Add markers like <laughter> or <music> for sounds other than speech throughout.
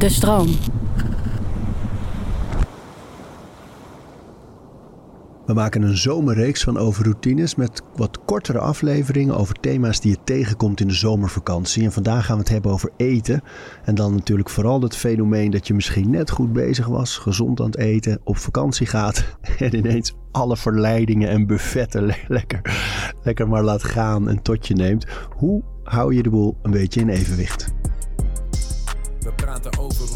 De stroom. We maken een zomerreeks van over routines met wat kortere afleveringen over thema's die je tegenkomt in de zomervakantie. En vandaag gaan we het hebben over eten. En dan natuurlijk vooral het fenomeen dat je misschien net goed bezig was, gezond aan het eten, op vakantie gaat <laughs> en ineens alle verleidingen en buffetten lekker, lekker maar laat gaan en tot je neemt. Hoe hou je de boel een beetje in evenwicht?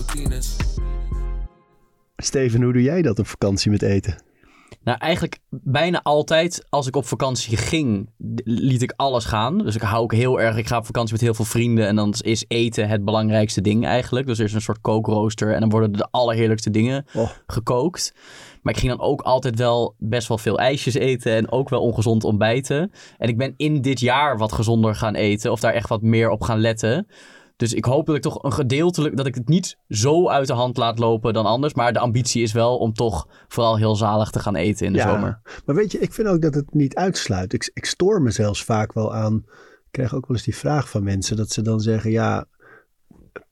Routines. Steven, hoe doe jij dat op vakantie met eten? Nou, eigenlijk bijna altijd als ik op vakantie ging, liet ik alles gaan. Dus ik hou ook heel erg, ik ga op vakantie met heel veel vrienden en dan is eten het belangrijkste ding eigenlijk. Dus er is een soort kookrooster en dan worden de allerheerlijkste dingen Oh. gekookt. Maar ik ging dan ook altijd wel best wel veel ijsjes eten en ook wel ongezond ontbijten. En ik ben in dit jaar wat gezonder gaan eten of daar echt wat meer op gaan letten. Dus ik hoop dat ik toch een gedeeltelijk, dat ik het niet zo uit de hand laat lopen dan anders. Maar de ambitie is wel om toch vooral heel zalig te gaan eten in de zomer. Maar weet je, ik vind ook dat het niet uitsluit. Ik, ik stoor me zelfs vaak wel aan. Ik krijg ook wel eens die vraag van mensen dat ze dan zeggen: ja,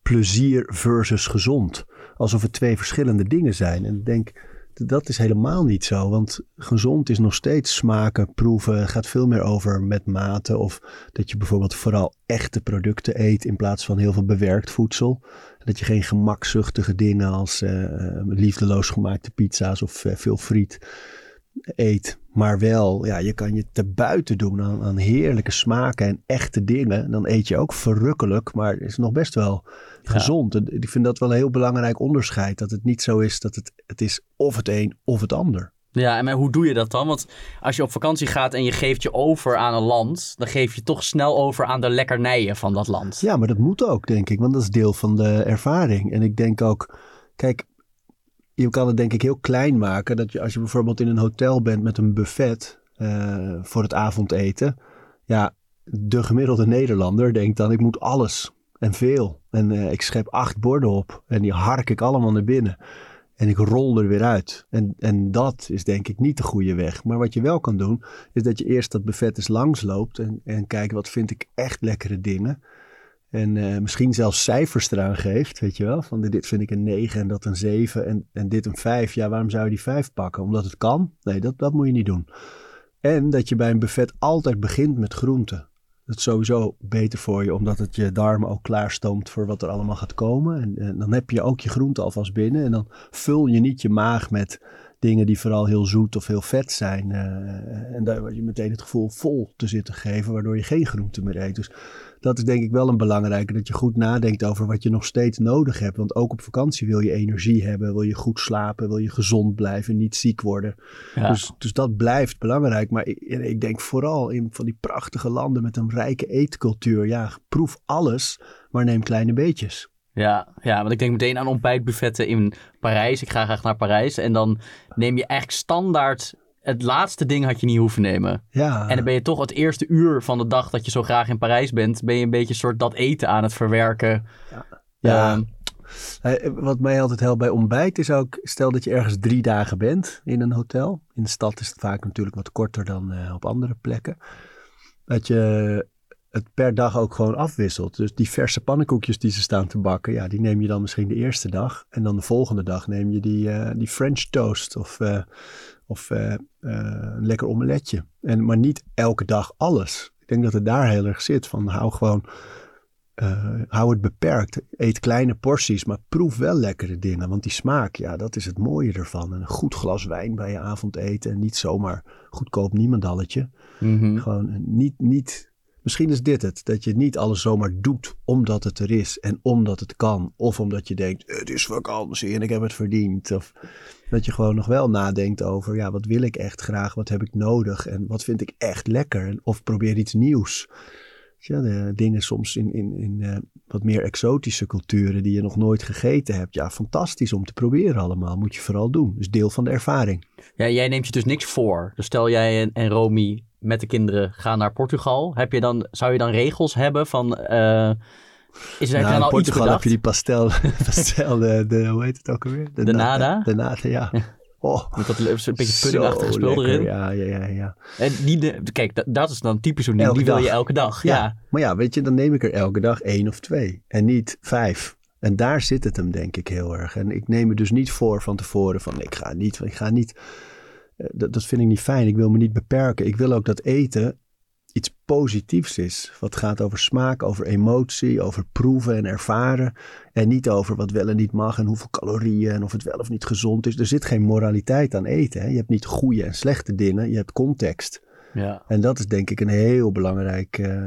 plezier versus gezond. Alsof het twee verschillende dingen zijn. En ik denk, dat is helemaal niet zo. Want gezond is nog steeds smaken, proeven. Gaat veel meer over met mate. Of dat je bijvoorbeeld vooral echte producten eet in plaats van heel veel bewerkt voedsel. Dat je geen gemakzuchtige dingen als eh, liefdeloos gemaakte pizza's of eh, veel friet eet. Maar wel, ja, je kan je te buiten doen aan, aan heerlijke smaken en echte dingen. Dan eet je ook verrukkelijk, maar is nog best wel gezond. En Ik vind dat wel een heel belangrijk onderscheid. Dat het niet zo is dat het, het is of het een of het ander. Ja, en maar hoe doe je dat dan? Want als je op vakantie gaat en je geeft je over aan een land, dan geef je toch snel over aan de lekkernijen van dat land. Ja, maar dat moet ook, denk ik. Want dat is deel van de ervaring. En ik denk ook, kijk, je kan het denk ik heel klein maken. Dat je als je bijvoorbeeld in een hotel bent met een buffet eh, voor het avondeten. Ja, de gemiddelde Nederlander denkt dan, ik moet alles en veel. En eh, ik schep acht borden op en die hark ik allemaal naar binnen. En ik rol er weer uit. En, en dat is denk ik niet de goede weg. Maar wat je wel kan doen, is dat je eerst dat buffet eens langsloopt. En, en kijkt wat vind ik echt lekkere dingen. En eh, misschien zelfs cijfers eraan geeft, weet je wel. Van dit vind ik een 9 en dat een 7 en, en dit een 5. Ja, waarom zou je die 5 pakken? Omdat het kan? Nee, dat, dat moet je niet doen. En dat je bij een buffet altijd begint met groenten. Dat is sowieso beter voor je, omdat het je darmen ook klaarstoomt voor wat er allemaal gaat komen. En, en dan heb je ook je groenten alvast binnen. En dan vul je niet je maag met dingen die vooral heel zoet of heel vet zijn. Uh, en daar word je meteen het gevoel vol te zitten geven, waardoor je geen groente meer eet. Dus dat is denk ik wel een belangrijke, dat je goed nadenkt over wat je nog steeds nodig hebt. Want ook op vakantie wil je energie hebben, wil je goed slapen, wil je gezond blijven, niet ziek worden. Ja. Dus, dus dat blijft belangrijk. Maar ik, ik, denk vooral in van die prachtige landen met een rijke eetcultuur. Ja, proef alles, maar neem kleine beetjes. Ja, ja, want ik denk meteen aan ontbijtbuffetten in Parijs. Ik ga graag naar Parijs. En dan neem je eigenlijk standaard het laatste ding had je niet hoeven nemen. Ja. En dan ben je toch het eerste uur van de dag dat je zo graag in Parijs bent, ben je een beetje soort dat eten aan het verwerken. Ja. ja. Wat mij altijd helpt bij ontbijt is ook, stel dat je ergens drie dagen bent in een hotel. In de stad is het vaak natuurlijk wat korter dan uh, op andere plekken. Dat je het per dag ook gewoon afwisselt. Dus die verse pannenkoekjes die ze staan te bakken, ja, die neem je dan misschien de eerste dag. En dan de volgende dag neem je die, uh, die French toast of, uh, of uh, een lekker omeletje. En, maar niet elke dag alles. Ik denk dat het daar heel erg zit. Van hou gewoon, hou het beperkt. Eet kleine porties, maar proef wel lekkere dingen. Want die smaak, ja, dat is het mooie ervan. En een goed glas wijn bij je avondeten. En niet zomaar goedkoop niemandalletje. Mm -hmm. Gewoon niet... niet Misschien is dit het, dat je niet alles zomaar doet omdat het er is en omdat het kan. Of omdat je denkt, het is vakantie en ik heb het verdiend. Of dat je gewoon nog wel nadenkt over, ja, wat wil ik echt graag? Wat heb ik nodig? En wat vind ik echt lekker? Of probeer iets nieuws. Ja, de dingen soms in, in, in uh, wat meer exotische culturen die je nog nooit gegeten hebt. Ja, fantastisch om te proberen allemaal. Moet je vooral doen. Dus deel van de ervaring. Ja, jij neemt je dus niks voor. Dus stel jij en, en Romy met de kinderen gaan naar Portugal. Heb je dan, zou je dan regels hebben van... Uh, is er nou, dan in Portugal heb je die pastel, <laughs> pastel de, de, hoe heet het ook alweer? De nada? De nada, ja. Oh, Met dat een beetje puddingachtige spul lekker. erin. Ja, ja, ja, ja. En die, de, kijk, dat, dat is dan typisch zo'n ding. Die wil dag. je elke dag. Ja. Ja. Maar ja, weet je, dan neem ik er elke dag één of twee. En niet vijf. En daar zit het hem denk ik heel erg. En ik neem me dus niet voor van tevoren van ik ga niet, ik ga niet. Eh, Dat, dat vind ik niet fijn. Ik wil me niet beperken. Ik wil ook dat eten iets positiefs is. Wat gaat over smaak, over emotie, over proeven en ervaren. En niet over wat wel en niet mag en hoeveel calorieën en of het wel of niet gezond is. Er zit geen moraliteit aan eten. Hè? Je hebt niet goede en slechte dingen. Je hebt context. Ja. En dat is denk ik een heel belangrijk eh,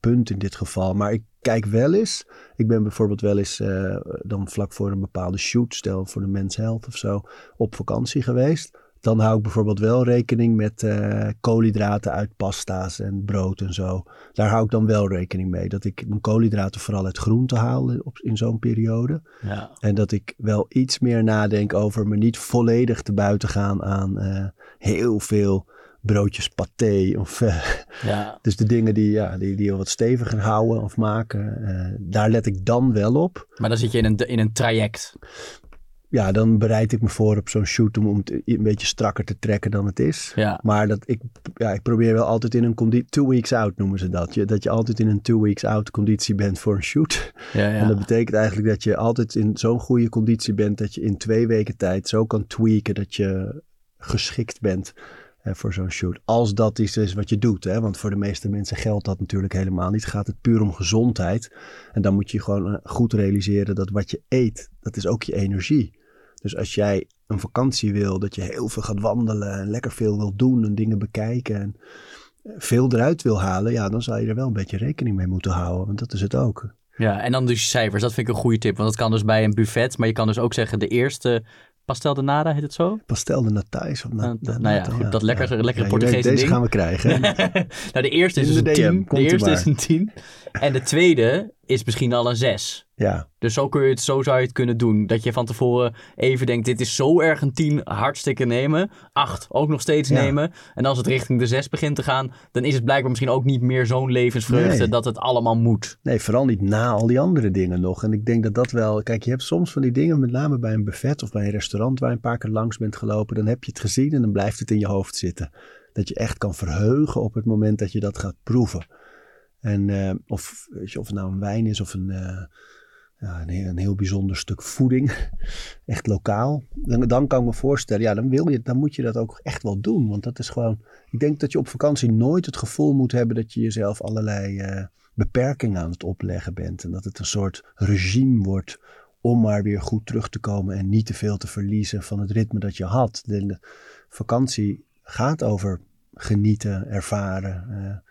punt in dit geval. Maar ik kijk wel eens. Ik ben bijvoorbeeld wel eens eh, dan vlak voor een bepaalde shoot, stel voor de Men's Health of zo, op vakantie geweest. Dan hou ik bijvoorbeeld wel rekening met eh, koolhydraten uit pasta's en brood en zo. Daar hou ik dan wel rekening mee. Dat ik mijn koolhydraten vooral uit groente haal op, in zo'n periode. Ja. En dat ik wel iets meer nadenk over me niet volledig te buiten gaan aan eh, heel veel broodjes paté. Of, eh, ja. <laughs> dus de dingen die, ja, die, die wat steviger houden of maken. eh, daar let ik dan wel op. Maar dan zit je in een, in een traject. Ja, dan bereid ik me voor op zo'n shoot om, om het een beetje strakker te trekken dan het is. Ja. Maar dat ik, ja, ik probeer wel altijd in een conditie, two weeks out noemen ze dat. Je, dat je altijd in een two weeks out conditie bent voor een shoot. <laughs> Ja, ja. En dat betekent eigenlijk dat je altijd in zo'n goede conditie bent dat je in twee weken tijd zo kan tweaken dat je geschikt bent eh, voor zo'n shoot. Als dat iets is wat je doet. Hè? Want voor de meeste mensen geldt dat natuurlijk helemaal niet. Gaat het puur om gezondheid. En dan moet je gewoon eh, goed realiseren dat wat je eet, dat is ook je energie. Dus als jij een vakantie wil, dat je heel veel gaat wandelen en lekker veel wil doen en dingen bekijken en eh, veel eruit wil halen, ja, dan zal je er wel een beetje rekening mee moeten houden. Want dat is het ook. Ja, en dan dus cijfers. Dat vind ik een goede tip. Want dat kan dus bij een buffet. Maar je kan dus ook zeggen de eerste pastel de nada, heet het zo? Pastel de Natais. Of na, Nou, na- nou ja, goed, dat lekkere- lekkere weet, Portugese Deze gaan we krijgen. <laughs> nou, de eerste is dus de een DM, 10. komt De eerste is een 10. En de tweede is misschien al een 6. Ja, Dus zo, kun je het, zo zou je het kunnen doen. Dat je van tevoren even denkt, dit is zo erg een 10, hartstikke nemen. 8 ook nog steeds Ja. nemen. En als het richting de 6 begint te gaan, dan is het blijkbaar misschien ook niet meer zo'n levensvreugde Nee. dat het allemaal moet. nee, vooral niet na al die andere dingen nog. En ik denk dat dat wel... Kijk, je hebt soms van die dingen, met name bij een buffet of bij een restaurant waar je een paar keer langs bent gelopen. Dan heb je het gezien en dan blijft het in je hoofd zitten. Dat je echt kan verheugen op het moment dat je dat gaat proeven. En eh, of, weet je, of het nou een wijn is of een, eh, ja, een, heel, bijzonder stuk voeding. <laughs> Echt lokaal. Dan, kan ik me voorstellen, ja, dan, wil je, dan moet je dat ook echt wel doen. Want dat is gewoon... Ik denk dat je op vakantie nooit het gevoel moet hebben dat je jezelf allerlei eh, beperkingen aan het opleggen bent. En dat het een soort regime wordt om maar weer goed terug te komen en niet te veel te verliezen van het ritme dat je had. De, de vakantie gaat over genieten, ervaren. eh,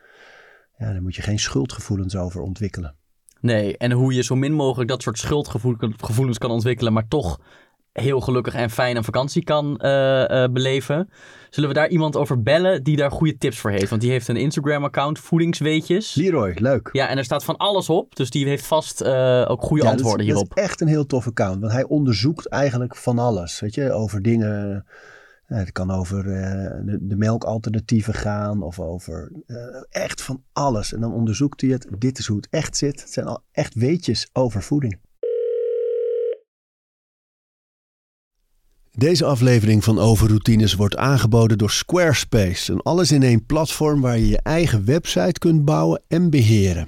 ja, daar moet je geen schuldgevoelens over ontwikkelen. Nee, en hoe je zo min mogelijk dat soort schuldgevoelens kan ontwikkelen, maar toch heel gelukkig en fijn een vakantie kan eh, eh, beleven. Zullen we daar iemand over bellen die daar goede tips voor heeft? Want die heeft een Instagram-account, Voedingsweetjes. Leroy, leuk. Ja, en er staat van alles op, dus die heeft vast eh, ook goede Ja, antwoorden dat hierop. Dat is echt een heel tof account. Want hij onderzoekt eigenlijk van alles. Weet je, over dingen. Eh, het kan over eh, de, de melkalternatieven gaan. Of over eh, echt van alles. En dan onderzoekt hij het. Dit is hoe het echt zit. Het zijn al echt weetjes over voeding. Deze aflevering van Overroutines wordt aangeboden door Squarespace. Een alles-in-één platform waar je je eigen website kunt bouwen en beheren.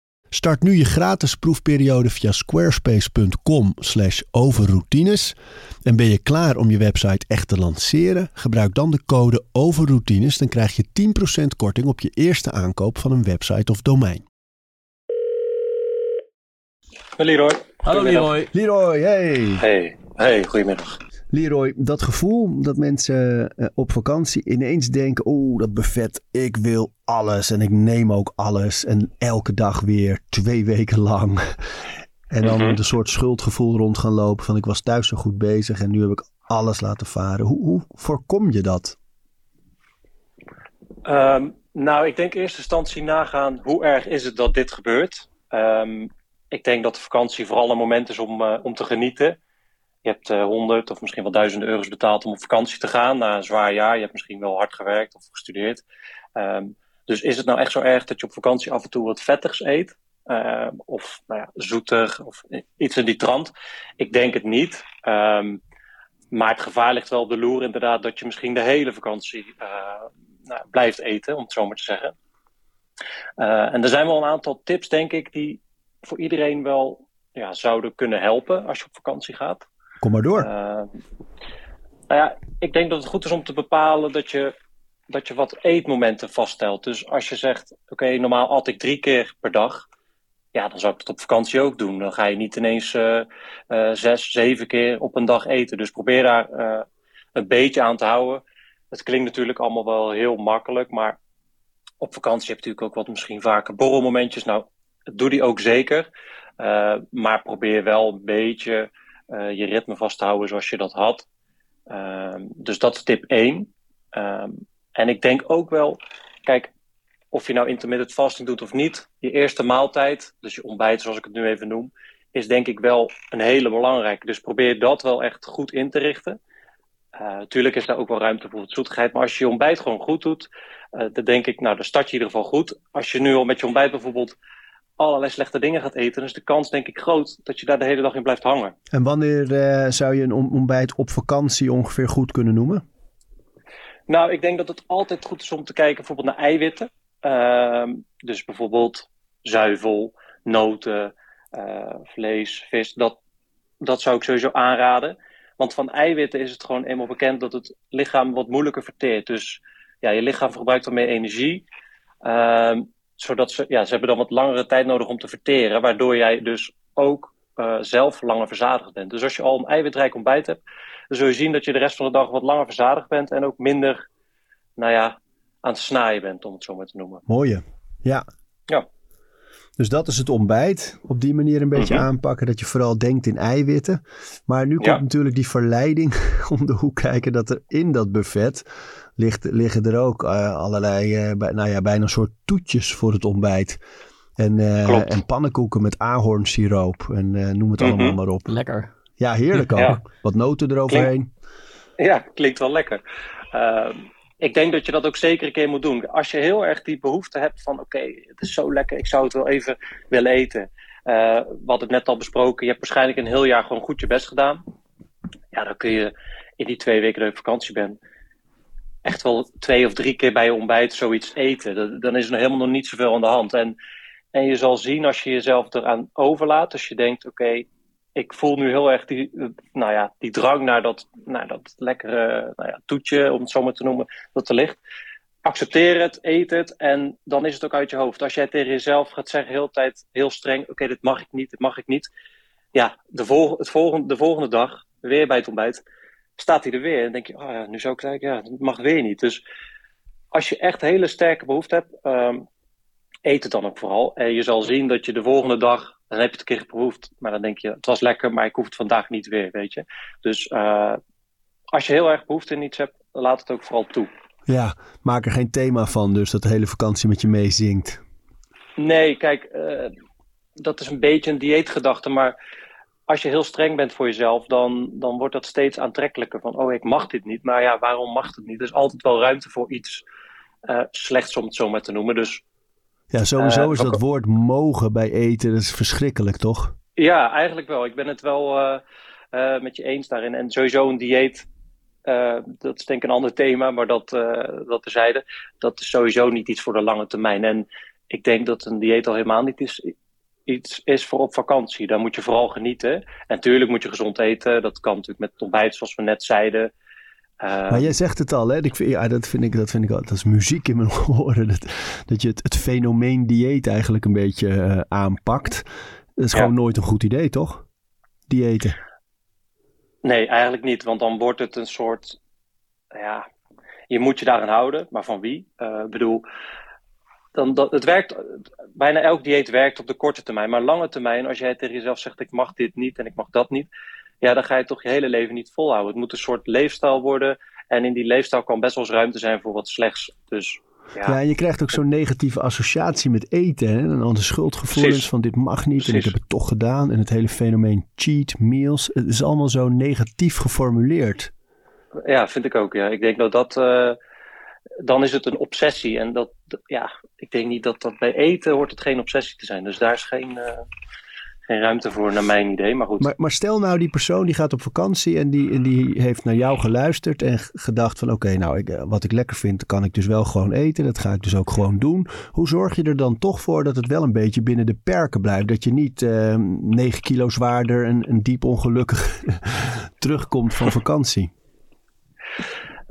Start nu je gratis proefperiode via squarespace.com/overroutines en ben je klaar om je website echt te lanceren? Gebruik dan de code overroutines, dan krijg je 10% korting op je eerste aankoop van een website of domein. Hey Leroy. Hallo. Leroy. Leroy, hey! Hey, hey, goedemiddag. Leroy, dat gevoel dat mensen eh, op vakantie ineens denken: oeh, dat buffet, ik wil alles en ik neem ook alles. En elke dag weer, twee weken lang. <laughs> En dan Mhm. met een soort schuldgevoel rond gaan lopen van ik was thuis zo goed bezig en nu heb ik alles laten varen. Hoe, hoe voorkom je dat? Ehm, nou, ik denk in eerste instantie nagaan hoe erg is het dat dit gebeurt. Ehm, ik denk dat de vakantie vooral een moment is om, eh, om te genieten. Je hebt uh, honderd of misschien wel duizenden euro's betaald om op vakantie te gaan na een zwaar jaar. Je hebt misschien wel hard gewerkt of gestudeerd. Ehm, dus is het nou echt zo erg dat je op vakantie af en toe wat vettigs eet? Ehm, of nou ja, zoetig of iets in die trant? Ik denk het niet. Ehm, maar het gevaar ligt wel op de loer inderdaad dat je misschien de hele vakantie uh, nou, blijft eten, om het zo maar te zeggen. Uh, en er zijn wel een aantal tips, denk ik, die voor iedereen wel ja, zouden kunnen helpen als je op vakantie gaat. Kom maar door. Uh, nou ja, ik denk dat het goed is om te bepalen dat je, dat je wat eetmomenten vaststelt. Dus als je zegt, oké, normaal at ik drie keer per dag. Ja, dan zou ik het op vakantie ook doen. Dan ga je niet ineens uh, uh, zes, zeven keer op een dag eten. Dus probeer daar een beetje aan te houden. Het klinkt natuurlijk allemaal wel heel makkelijk, maar op vakantie heb je natuurlijk ook wat misschien vaker borrelmomentjes. Nou, doe die ook zeker. Maar probeer wel een beetje uh, je ritme vast te houden zoals je dat had. Uh, dus dat is tip 1. Ehm, en ik denk ook wel, kijk, of je nou intermittent fasting doet of niet, je eerste maaltijd, dus je ontbijt zoals ik het nu even noem, is denk ik wel een hele belangrijke. Dus probeer dat wel echt goed in te richten. Natuurlijk is daar ook wel ruimte voor het zoetigheid, maar als je je ontbijt gewoon goed doet, dan denk ik, nou, dan start je in ieder geval goed. Als je nu al met je ontbijt bijvoorbeeld allerlei slechte dingen gaat eten, dan is de kans denk ik groot dat je daar de hele dag in blijft hangen. En wanneer uh, zou je een ontbijt op vakantie ongeveer goed kunnen noemen? Nou, ik denk dat het altijd goed is om te kijken bijvoorbeeld naar eiwitten. Uh, dus bijvoorbeeld zuivel, noten, uh, vlees, vis. Dat, dat zou ik sowieso aanraden. Want van eiwitten is het gewoon eenmaal bekend dat het lichaam wat moeilijker verteert. Dus ja, je lichaam verbruikt dan meer energie. Uh, zodat ze, ja, ze hebben dan wat langere tijd nodig om te verteren, waardoor jij dus ook uh, zelf langer verzadigd bent. Dus als je al een eiwitrijk ontbijt hebt, dan zul je zien dat je de rest van de dag wat langer verzadigd bent en ook minder, nou ja, aan het snaaien bent, om het zo maar te noemen. Mooie, ja. Ja. Dus dat is het ontbijt. Op die manier een beetje Mhm. aanpakken. Dat je vooral denkt in eiwitten. Maar nu komt Ja. natuurlijk die verleiding <laughs> om de hoek kijken. Dat er in dat buffet ligt, liggen er ook eh, allerlei, eh, bij- nou ja, bijna een soort toetjes voor het ontbijt. En, eh, Klopt. en pannenkoeken met ahornsiroop. En eh, noem het Mhm. allemaal maar op. Lekker. Ja, heerlijk ook. Ja. Wat noten eroverheen. Ja, klinkt wel lekker. Ik denk dat je dat ook zeker een keer moet doen. Als je heel erg die behoefte hebt van oké, het is zo lekker, ik zou het wel even willen eten. Eh, we hadden het net al besproken, je hebt waarschijnlijk een heel jaar gewoon goed je best gedaan. Ja, dan kun je in die twee weken dat je vakantie bent, echt wel twee of drie keer bij je ontbijt zoiets eten. Dat- Dan is er helemaal nog niet zoveel aan de hand. En, en je zal zien als je jezelf eraan overlaat, als je denkt oké, ik voel nu heel erg die, nou ja, die drang naar dat, naar dat lekkere nou ja, toetje, om het zo maar te noemen, dat er ligt. Accepteer het, eet het en dan is het ook uit je hoofd. Als jij tegen jezelf gaat zeggen, heel tijd heel streng: Oké, dit mag ik niet, dit mag ik niet. Ja, de, het volgende, de volgende dag, weer bij het ontbijt, staat hij er weer. En denk je: Oh ja, nu zou ik zeggen, ja, dat mag weer niet. Dus als je echt hele sterke behoefte hebt, ehm, eet het dan ook vooral. En je zal zien dat je de volgende dag, dan heb je het een keer geproefd, maar dan denk je, het was lekker, maar ik hoef het vandaag niet weer, weet je. Dus eh, als je heel erg behoefte in iets hebt, laat het ook vooral toe. Ja, maak er geen thema van dus dat de hele vakantie met je meezingt. Nee, kijk, eh, dat is een beetje een dieetgedachte, maar als je heel streng bent voor jezelf, dan, dan wordt dat steeds aantrekkelijker. Van, oh, ik mag dit niet. Maar ja, waarom mag het niet? Er is altijd wel ruimte voor iets eh, slechts, om het zo maar te noemen. Dus Ja, sowieso Eh, is dat woord mogen bij eten, dat is verschrikkelijk toch? Ja, eigenlijk wel. Ik ben het wel eh, eh, met je eens daarin. En sowieso een dieet, dat is denk ik een ander thema, maar dat, dat terzijde. Dat is sowieso niet iets voor de lange termijn. En ik denk dat een dieet al helemaal niet is, iets is voor op vakantie. Daar moet je vooral genieten. En natuurlijk moet je gezond eten. Dat kan natuurlijk met ontbijt, zoals we net zeiden. Eh, Maar jij zegt het al, hè? Ik vind, ja, dat vind ik, dat vind ik al, dat is muziek in mijn <laughs> oren. Dat, dat je het, het fenomeen dieet eigenlijk een beetje eh, aanpakt. Dat is Ja. gewoon nooit een goed idee, toch? Diëten. Nee, eigenlijk niet. Want dan wordt het een soort. Ja, je moet je daaraan houden. Maar van wie? Eh, Ik bedoel, dan, dat, het werkt. Bijna elk dieet werkt op de korte termijn. Maar lange termijn, als jij tegen jezelf zegt: ik mag dit niet en ik mag dat niet. Ja, dan ga je toch je hele leven niet volhouden. Het moet een soort leefstijl worden. En in die leefstijl kan best wel eens ruimte zijn voor wat slechts. Dus Ja, en je krijgt ook zo'n negatieve associatie met eten. Hè? En dan de schuldgevoelens Precies. van dit mag niet en ik heb het toch gedaan. En het hele fenomeen cheat meals. Het is allemaal zo negatief geformuleerd. Ja, vind ik ook. Ja. Ik denk dat dat. eh, dan is het een obsessie. En dat, dat- ja, ik denk niet dat dat bij eten hoort het geen obsessie te zijn. Dus daar is geen, eh, ruimte voor, naar mijn idee. Maar goed. Maar, maar stel nou die persoon die gaat op vakantie en die, en die heeft naar jou geluisterd en gedacht van oké, nou ik, eh, wat ik lekker vind kan ik dus wel gewoon eten. Dat ga ik dus ook gewoon doen. Hoe zorg je er dan toch voor dat het wel een beetje binnen de perken blijft? Dat je niet eh 9 kilo zwaarder en, en diep ongelukkig <laughs> terugkomt van vakantie.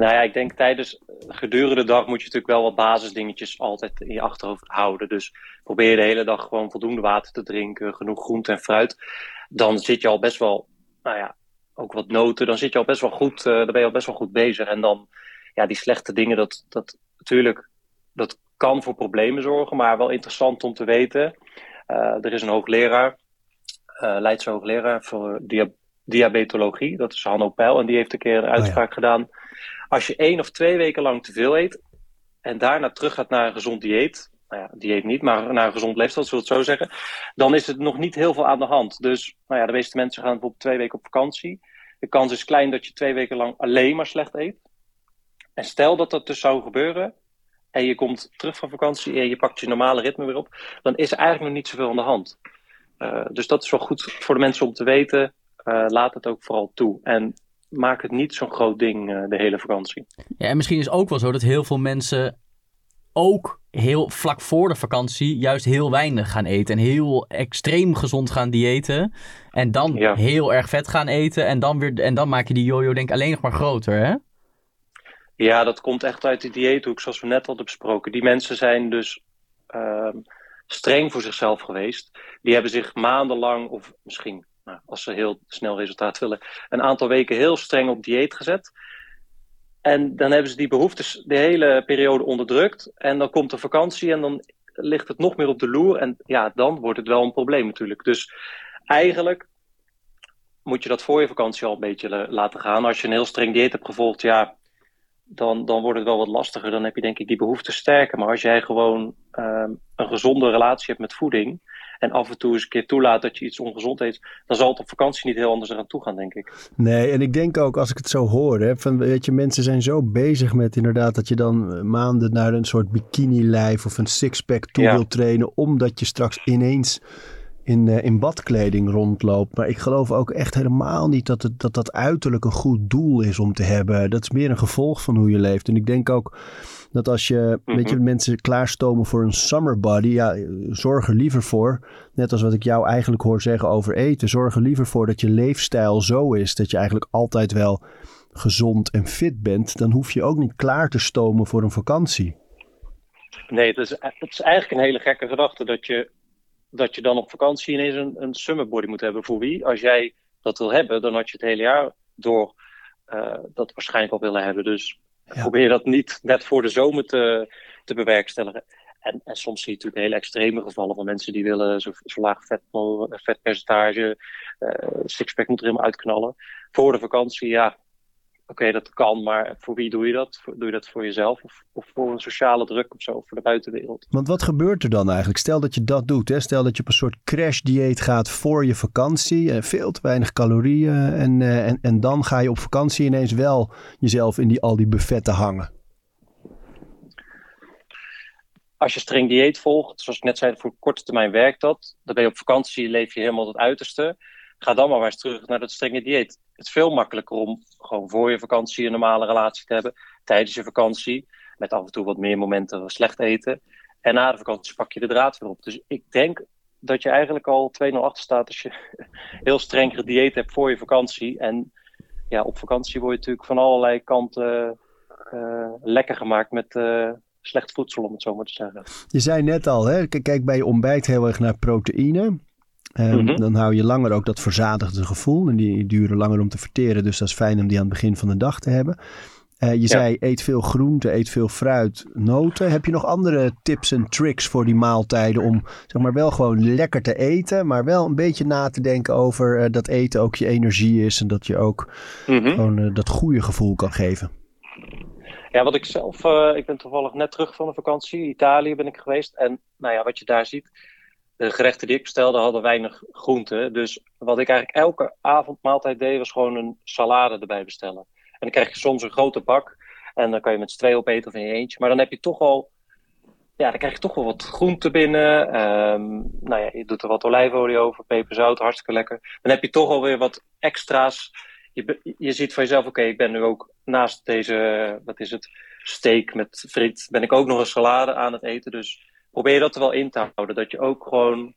Nou ja, ik denk tijdens gedurende de dag moet je natuurlijk wel wat basisdingetjes altijd in je achterhoofd houden. Dus probeer de hele dag gewoon voldoende water te drinken, genoeg groente en fruit. Dan zit je al best wel, nou ja, ook wat noten. Dan zit je al best wel goed, eh dan ben je al best wel goed bezig. En dan, ja, die slechte dingen, dat, dat natuurlijk, dat kan voor problemen zorgen, maar wel interessant om te weten. Eh, er is een hoogleraar, eh Leidse hoogleraar voor dia- diabetologie, dat is Hanno Peil, en die heeft een keer een uitspraak gedaan. Als je één of twee weken lang te veel eet en daarna terug gaat naar een gezond dieet, nou ja, dieet niet, maar naar een gezond leefstijl, zullen we het zo zeggen, dan is het nog niet heel veel aan de hand. Dus nou ja, de meeste mensen gaan bijvoorbeeld twee weken op vakantie. De kans is klein dat je twee weken lang alleen maar slecht eet. En stel dat dat dus zou gebeuren en je komt terug van vakantie en je pakt je normale ritme weer op, dan is er eigenlijk nog niet zoveel aan de hand. Uh, dus dat is wel goed voor de mensen om te weten. Uh, laat het ook vooral toe. En maak het niet zo'n groot ding uh, de hele vakantie. Ja, en misschien is het ook wel zo dat heel veel mensen ook heel vlak voor de vakantie juist heel weinig gaan eten. En heel extreem gezond gaan diëten. En dan ja. heel erg vet gaan eten. En dan, weer, en dan maak je die jojo denk ik alleen nog maar groter, hè? Ja, dat komt echt uit de dieethoek, zoals we net hadden besproken. Die mensen zijn dus uh, streng voor zichzelf geweest. Die hebben zich maandenlang, of misschien als ze heel snel resultaat willen, een aantal weken heel streng op dieet gezet. En dan hebben ze die behoeftes de hele periode onderdrukt. En dan komt de vakantie en dan ligt het nog meer op de loer. En ja, dan wordt het wel een probleem natuurlijk. Dus eigenlijk moet je dat voor je vakantie al een beetje laten gaan. Als je een heel streng dieet hebt gevolgd, ja, dan, dan wordt het wel wat lastiger. Dan heb je denk ik die behoefte sterker. Maar als jij gewoon um, een gezonde relatie hebt met voeding en af en toe eens een keer toelaat dat je iets ongezond eet, dan zal het op vakantie niet heel anders eraan toe gaan, denk ik. Nee, en ik denk ook als ik het zo hoor, hè, van, weet je, mensen zijn zo bezig met inderdaad dat je dan maanden naar een soort bikini-lijf of een sixpack toe ja. wil trainen, omdat je straks ineens in, uh, in badkleding rondloopt. Maar ik geloof ook echt helemaal niet dat, het, dat dat uiterlijk een goed doel is om te hebben. Dat is meer een gevolg van hoe je leeft. En ik denk ook dat als je, weet je, mensen klaarstomen voor een summer body, ja, zorg er liever voor, net als wat ik jou eigenlijk hoor zeggen over eten, zorg er liever voor dat je leefstijl zo is dat je eigenlijk altijd wel gezond en fit bent. Dan hoef je ook niet klaar te stomen voor een vakantie. Nee, het is, het is eigenlijk een hele gekke gedachte dat je dat je dan op vakantie ineens een, een summer body moet hebben. Voor wie? Als jij dat wil hebben, dan had je het hele jaar door uh, dat waarschijnlijk al willen hebben. Dus probeer dat niet net voor de zomer te, te bewerkstelligen. En, en soms zie je natuurlijk hele extreme gevallen van mensen die willen zo, zo laag vet, vetpercentage, uh, sixpack moet er uitknallen. Voor de vakantie, ja, okay, dat kan, maar voor wie doe je dat? Doe je dat voor jezelf of, of, voor een sociale druk of zo, voor de buitenwereld? Want wat gebeurt er dan eigenlijk? Stel dat je dat doet, hè? stel dat je op een soort crash-dieet gaat voor je vakantie, eh, veel te weinig calorieën en, uh, en, en dan ga je op vakantie ineens wel jezelf in die, al die buffetten hangen. Als je streng dieet volgt, zoals ik net zei, voor korte termijn werkt dat. Dan ben je op vakantie, leef je helemaal het uiterste ga dan maar weer eens terug naar dat strenge dieet. Het veel makkelijker om gewoon voor je vakantie een normale relatie te hebben. Tijdens je vakantie, met af en toe wat meer momenten slecht eten. En na de vakantie pak je de draad weer op. Dus ik denk dat je eigenlijk al 2-0 achter staat als je <laughs> heel streng gedieet hebt voor je vakantie. En ja, op vakantie word je natuurlijk van allerlei kanten uh, lekker gemaakt met... Uh, slecht voedsel, om het zo maar te zeggen. Je zei net al, hè? kijk bij je ontbijt heel erg naar proteïne. Um, mm-hmm. Dan hou je langer ook dat verzadigde gevoel. En die duren langer om te verteren. Dus dat is fijn om die aan het begin van de dag te hebben. Uh, je ja. zei eet veel groente, eet veel fruit, noten. Heb je nog andere tips en tricks voor die maaltijden om zeg maar wel gewoon lekker te eten, maar wel een beetje na te denken over uh, dat eten ook je energie is en dat je ook mm-hmm. gewoon uh, dat goede gevoel kan geven? Ja, wat ik zelf, ik ben toevallig net terug van de vakantie. Italië ben ik geweest. En nou ja, wat je daar ziet, de gerechten die ik bestelde hadden weinig groenten. Dus wat ik eigenlijk elke avondmaaltijd deed, was gewoon een salade erbij bestellen. En dan krijg je soms een grote bak. En dan kan je met z'n twee opeten of in je eentje. Maar dan heb je toch al, ja, dan krijg je toch wel wat groenten binnen. Um, nou ja, je doet er wat olijfolie over, peperzout, hartstikke lekker. Dan heb je toch alweer wat extra's. Je, je ziet van jezelf, oké, ik ben nu ook naast deze, wat is het, steak met friet, ben ik ook nog een salade aan het eten. Dus probeer dat er wel in te houden. Dat je ook gewoon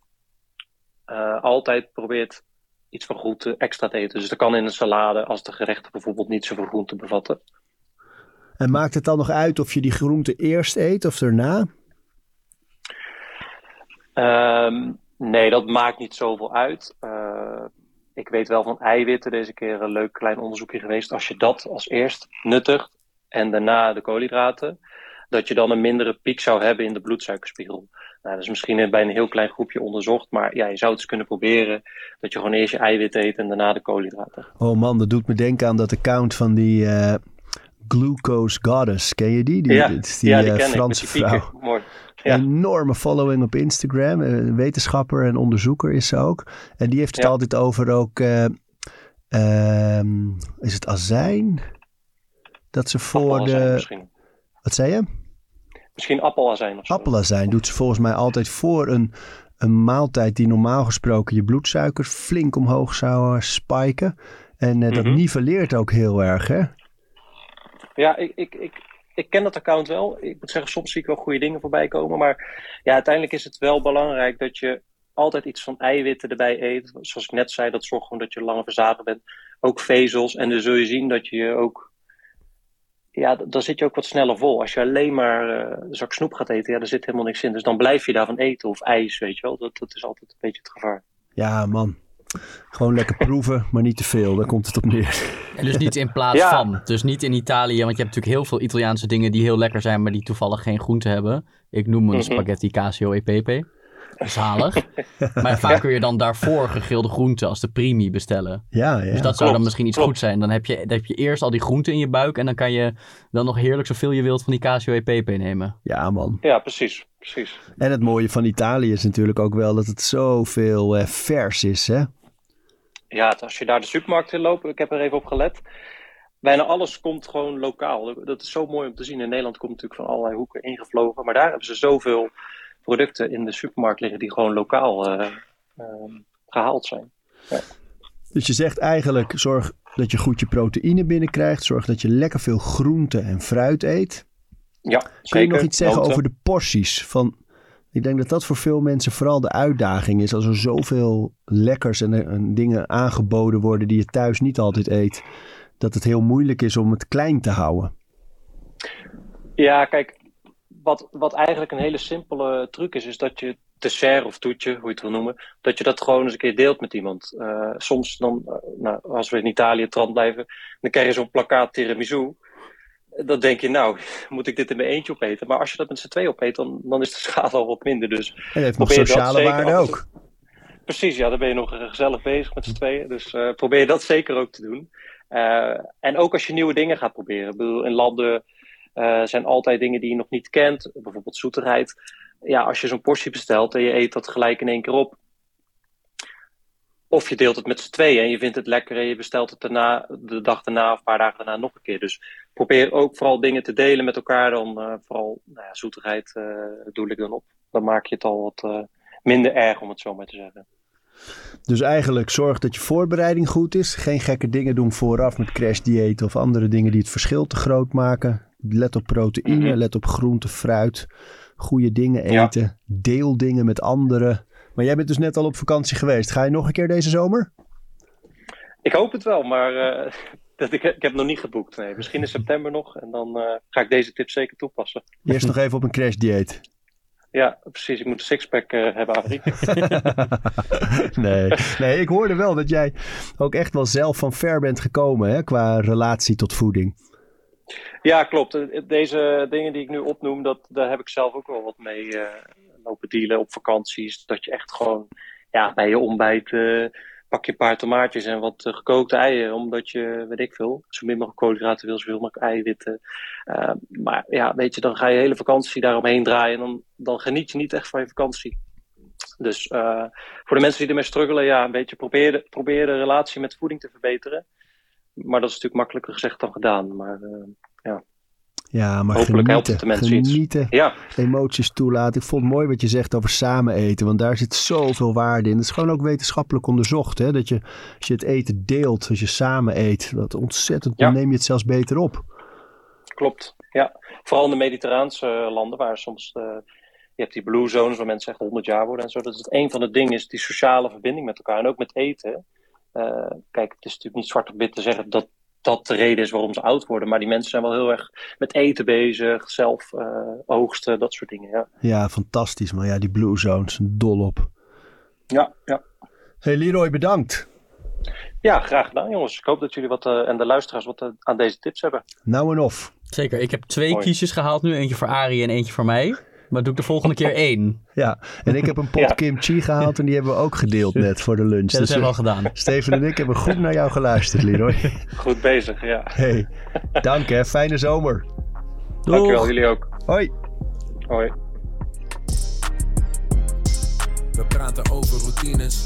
uh, altijd probeert iets van groente extra te eten. Dus dat kan in een salade als de gerechten bijvoorbeeld niet zoveel groente bevatten. En maakt het dan nog uit of je die groente eerst eet of daarna? Um, nee, dat maakt niet zoveel uit. Uh, ik weet wel van eiwitten, deze keer een leuk klein onderzoekje geweest. Als je dat als eerst nuttigt en daarna de koolhydraten, dat je dan een mindere piek zou hebben in de bloedsuikerspiegel. Nou, dat is misschien bij een heel klein groepje onderzocht, maar ja, je zou het eens kunnen proberen dat je gewoon eerst je eiwit eet en daarna de koolhydraten. Oh man, dat doet me denken aan dat account van die uh, Glucose Goddess. Ken je die? die ja, die, die ja, die uh, ken Franse ik, die vrouw. Mooi. Ja. Enorme following op Instagram. Een wetenschapper en onderzoeker is ze ook. En die heeft het Ja. altijd over ook. uh, ehm, is het azijn? Dat ze voor Appelazijn de. Misschien. Wat zei je? Misschien appelazijn of zo. Appelazijn doet ze volgens mij altijd voor een, een maaltijd die normaal gesproken je bloedsuikers flink omhoog zou eh, spiken. En eh, dat Mhm. niveleert ook heel erg, hè? Ja, ik, ik, ik, ik ken dat account wel. Ik moet zeggen, soms zie ik wel goede dingen voorbij komen. Maar ja, uiteindelijk is het wel belangrijk dat je altijd iets van eiwitten erbij eet. Zoals ik net zei, dat zorgt gewoon dat je langer verzadigd bent. Ook vezels. En dan zul je zien dat je ook... Ja, dan zit je ook wat sneller vol. Als je alleen maar eh, een zak snoep gaat eten, ja, daar zit helemaal niks in. Dus dan blijf je daarvan eten. Of ijs, weet je wel. Dat, dat is altijd een beetje het gevaar. Ja, man. Gewoon lekker proeven, maar niet te veel. Daar komt het op neer. En dus niet in plaats Ja. van. Dus niet in Italië, want je hebt natuurlijk heel veel Italiaanse dingen die heel lekker zijn, maar die toevallig geen groente hebben. Ik noem een Mhm. spaghetti casio e pepe. Zalig. maar vaak kun je dan daarvoor gegrilde groenten als de primi bestellen. Ja, ja. Dus dat zou klopt, dan misschien iets klopt. goed zijn. Dan heb, je, dan heb je eerst al die groenten in je buik en dan kan je dan nog heerlijk zoveel je wilt van die casio e pepe nemen. ja, man. Ja, precies. precies. En het mooie van Italië is natuurlijk ook wel dat het zoveel eh, vers is, hè? Ja, als je daar de supermarkt in loopt, ik heb er even op gelet. Bijna alles komt gewoon lokaal. Dat is zo mooi om te zien. In Nederland komt natuurlijk van allerlei hoeken ingevlogen. Maar daar hebben ze zoveel producten in de supermarkt liggen die gewoon lokaal eh, eh, gehaald zijn. Dus je zegt eigenlijk, zorg dat je goed je proteïne binnenkrijgt. Zorg dat je lekker veel groente en fruit eet. Ja, Kun je nog iets zeggen Noten. over de porties? Van, ik denk dat dat voor veel mensen vooral de uitdaging is. Als er zoveel lekkers en, en dingen aangeboden worden die je thuis niet altijd eet. Dat het heel moeilijk is om het klein te houden. Ja, kijk, wat, wat eigenlijk een hele simpele truc is, is dat je dessert of toetje, hoe je het wil noemen, dat je dat gewoon eens een keer deelt met iemand. Eh, soms dan, eh, nou, als we in Italië trant blijven, dan krijg je zo'n plakkaat tiramisu. Dan denk je, nou, <laughs> moet ik dit in mijn eentje opeten? Maar als je dat met z'n twee opeet, dan, dan is de schade al wat minder. Dus En het heeft nog sociale waarde ook. Precies, ja, dan ben je nog gezellig bezig met z'n tweeën. Dus eh, probeer dat zeker ook te doen. En ook als je nieuwe dingen gaat proberen. Ik bedoel, in landen eh, zijn altijd dingen die je nog niet kent. Bijvoorbeeld zoetigheid. Ja, als je zo'n portie bestelt en je eet dat gelijk in één keer op. Of je deelt het met z'n tweeën en je vindt het lekker en je bestelt het daarna, de dag daarna of een paar dagen daarna nog een keer. Dus probeer ook vooral dingen te delen met elkaar. Dan eh, vooral nou ja, zoetigheid eh, doe ik dan op. Dan maak je het al wat minder erg, om het zo maar te zeggen. Dus eigenlijk zorg dat je voorbereiding goed is. Geen gekke dingen doen vooraf met crashdieet of andere dingen die het verschil te groot maken. Let op proteïne, Mhm. let op groente, fruit. Goede dingen Ja. eten. Deel dingen met anderen. Maar jij bent dus net al op vakantie geweest. Ga je nog een keer deze zomer? Ik hoop het wel, maar eh, <laughs> dat ik, ik heb nog niet geboekt. Nee. Misschien in september nog en dan eh, ga ik deze tip zeker toepassen. Eerst nog even op een crashdieet. Ja, precies. Ik moet een sixpack eh, hebben, Arie. <laughs> nee. nee, ik hoorde wel dat jij ook echt wel zelf van ver bent gekomen hè, qua relatie tot voeding. ja, klopt. Eh, Deze dingen die ik nu opnoem, dat, daar heb ik zelf ook wel wat mee eh, lopen dealen op vakanties. Dat je echt gewoon ja, bij je ontbijt pak je een paar tomaatjes en wat eh, gekookte eieren, omdat je, weet ik veel, zo min mogelijk koolhydraten wil, zoveel mogelijk eiwitten. Uh, maar ja, weet je, dan ga je hele vakantie daaromheen draaien en dan, dan geniet je niet echt van je vakantie. Dus uh, voor de mensen die ermee struggelen, ja, een beetje probeer de, probeer de relatie met voeding te verbeteren. Maar dat is natuurlijk makkelijker gezegd dan gedaan. Maar ja. Ja, maar Hopelijk genieten, helpt het de mensen genieten, iets. Ja, emoties toelaten. Ik vond het mooi wat je zegt over samen eten, want daar zit zoveel waarde in. Het is gewoon ook wetenschappelijk onderzocht, hè? dat je als je het eten deelt, als je samen eet, dat ontzettend, Ja. dan neem je het zelfs beter op. klopt. Ja. Vooral in de mediterraanse landen, waar soms je hebt die blue zones waar mensen echt 100 jaar worden en zo. Dat is het een van de dingen is die sociale verbinding met elkaar en ook met eten. Eh, kijk, het is natuurlijk niet zwart op wit te zeggen dat dat de reden is waarom ze oud worden, maar die mensen zijn wel heel erg met eten bezig, zelf eh, oogsten, dat soort dingen. Ja, Ja, fantastisch. Maar ja, die Blue Zones, dol op. ja, ja. Hey Leroy, bedankt. ja graag gedaan jongens. Ik hoop dat jullie wat, eh, en de luisteraars wat eh, aan deze tips hebben. Nou en of. Zeker, ik heb twee Mooi. kiesjes gehaald nu. Eentje voor Arie en eentje voor mij. Maar doe ik de volgende keer <laughs> één. Ja, en ik heb een pot Ja. kimchi gehaald en die hebben we ook gedeeld net voor de lunch. Ja, dat Dus, hebben we al eh, gedaan. Steven en ik hebben goed naar jou geluisterd, Leroy. <laughs> Goed bezig, ja. Hey, dank hè. Fijne zomer. Dankjewel, Doeg. jullie ook. Hoi. Hoi. We praten over routines.